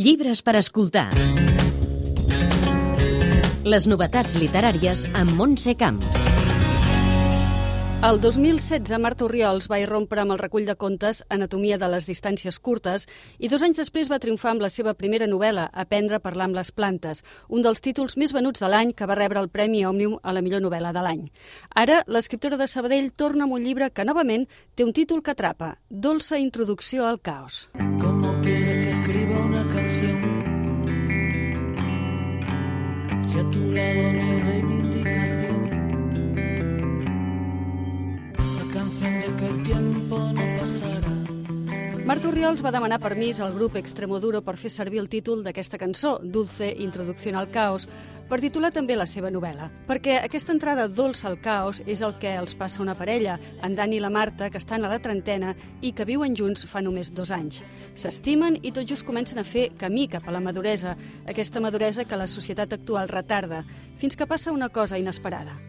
Llibres per escoltar. Les novetats literàries amb Montse Camps. El 2016, Marta Oriols va irrompre amb el recull de contes Anatomia de les distàncies curtes i dos anys després va triomfar amb la seva primera novel·la, Aprendre a parlar amb les plantes, un dels títols més venuts de l'any que va rebre el Premi Òmnium a la millor novel·la de l'any. Ara, l'escriptora de Sabadell torna amb un llibre que, novament, té un títol que atrapa, Dolça introducció al caos. ¿Cómo Si a tu lado no hay reivindicación. La canción de que el tiempo no pasará. Marta Oriols va demanar permís al grup Extremoduro per fer servir el títol d'aquesta cançó, Dulce Introducción al Caos, per titular també la seva novel·la. Perquè aquesta entrada dolça al caos és el que els passa una parella, en Dani i la Marta, que estan a la trentena i que viuen junts fa només dos anys. S'estimen i tot just comencen a fer camí cap a la maduresa, aquesta maduresa que la societat actual retarda, fins que passa una cosa inesperada.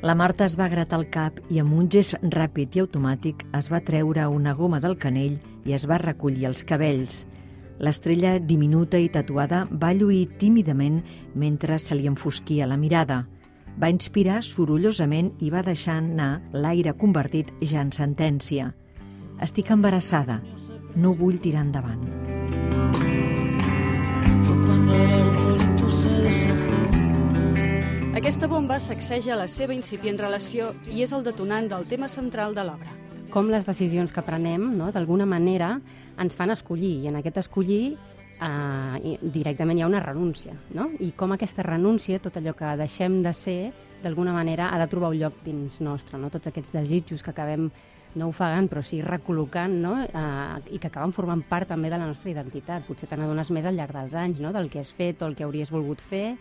La Marta es va gratar el cap i amb un gest ràpid i automàtic es va treure una goma del canell i es va recollir els cabells. L'estrella diminuta i tatuada va lluir tímidament mentre se li enfosquia la mirada. Va inspirar sorollosament i va deixar anar l'aire convertit ja en sentència. Estic embarassada. No vull tirar endavant. Aquesta bomba sacseja la seva incipient relació i és el detonant del tema central de l'obra. com les decisions que prenem, no, d'alguna manera, ens fan escollir, i en aquest escollir i directament hi ha una renúncia, no? I com aquesta renúncia, tot allò que deixem de ser, d'alguna manera ha de trobar un lloc dins nostre, no? Tots aquests desitjos que acabem no ofegant, però sí recol·locant, no? Eh, i que acaben formant part també de la nostra identitat. Potser te n'adones més al llarg dels anys, no? del que has fet o el que hauries volgut fer,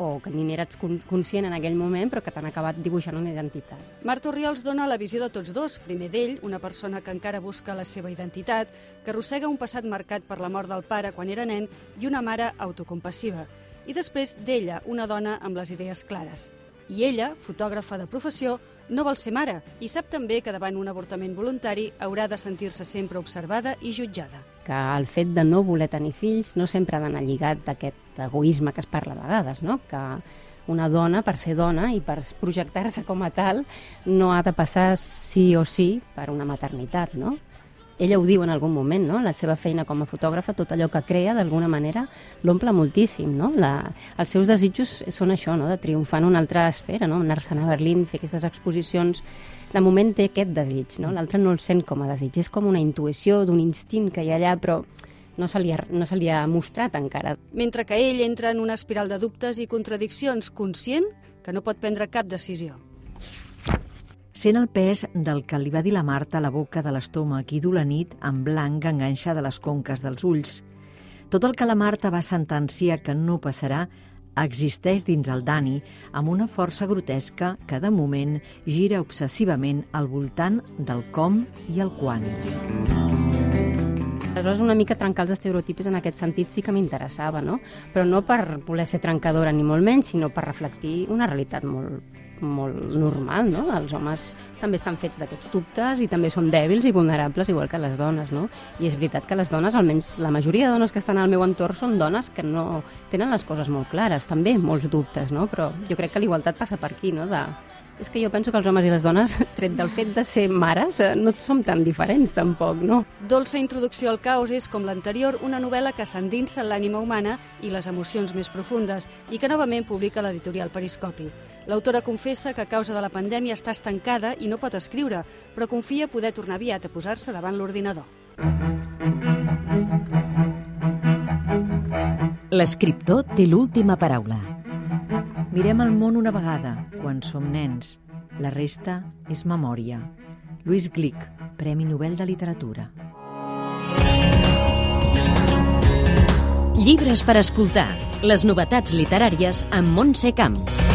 o que ni n'eres con- conscient en aquell moment, però que t'han acabat dibuixant una identitat. Marta Oriols dona la visió de tots dos. Primer d'ell, una persona que encara busca la seva identitat, que arrossega un passat marcat per la mort del pare quan era nen i una mare autocompassiva. I després d'ella, una dona amb les idees clares. I ella, fotògrafa de professió, no vol ser mare i sap també que davant un avortament voluntari haurà de sentir-se sempre observada i jutjada. que el fet de no voler tenir fills no sempre ha d'anar lligat d'aquest egoisme que es parla a vegades, no? que una dona, per ser dona i per projectar-se com a tal, no ha de passar sí o sí per una maternitat, no? Ella ho diu en algun moment, no? La seva feina com a fotògrafa, tot allò que crea, d'alguna manera, l'omple moltíssim, no? La, els seus desitjos són això, no? De triomfar en una altra esfera, no? Anar-se'n a Berlín, fer aquestes exposicions... De moment té aquest desig, no? L'altre no el sent com a desig, és com una intuïció d'un instint que hi ha allà, però no se li ha, no se li ha mostrat encara. Mentre que ell entra en una espiral de dubtes i contradiccions, conscient que no pot prendre cap decisió. Sent el pes del que li va dir la Marta a la boca de l'estómac i du la nit en blanc enganxada a les conques dels ulls. Tot el que la Marta va sentenciar que no passarà existeix dins el Dani amb una força grotesca que, de moment, gira obsessivament al voltant del com i el quan. Aleshores, una mica trencar els estereotipis en aquest sentit sí que m'interessava, no? Però no per voler ser trencadora ni molt menys, sinó per reflectir una realitat molt, molt normal, no? Els homes també estan fets d'aquests dubtes i també són dèbils i vulnerables igual que les dones, no? I és veritat que les dones, almenys la majoria de dones que estan al meu entorn són dones que no tenen les coses molt clares, també molts dubtes, no? Però jo crec que l'igualtat passa per aquí, no? De... És que jo penso que els homes i les dones, tret del fet de ser mares, eh, no som tan diferents tampoc, no? Dolça introducció al caos és, com l'anterior, una novel·la que s'endinsa en l'ànima humana i les emocions més profundes i que novament publica l'editorial Periscopi. L'autora confessa que a causa de la pandèmia està estancada i no pot escriure, però confia poder tornar aviat a posar-se davant l'ordinador. L'escriptor té l'última paraula. Mirem el món una vegada, quan som nens. La resta és memòria. Louis Glick, Premi Nobel de Literatura. Llibres per escoltar. Les novetats literàries amb Montse Camps.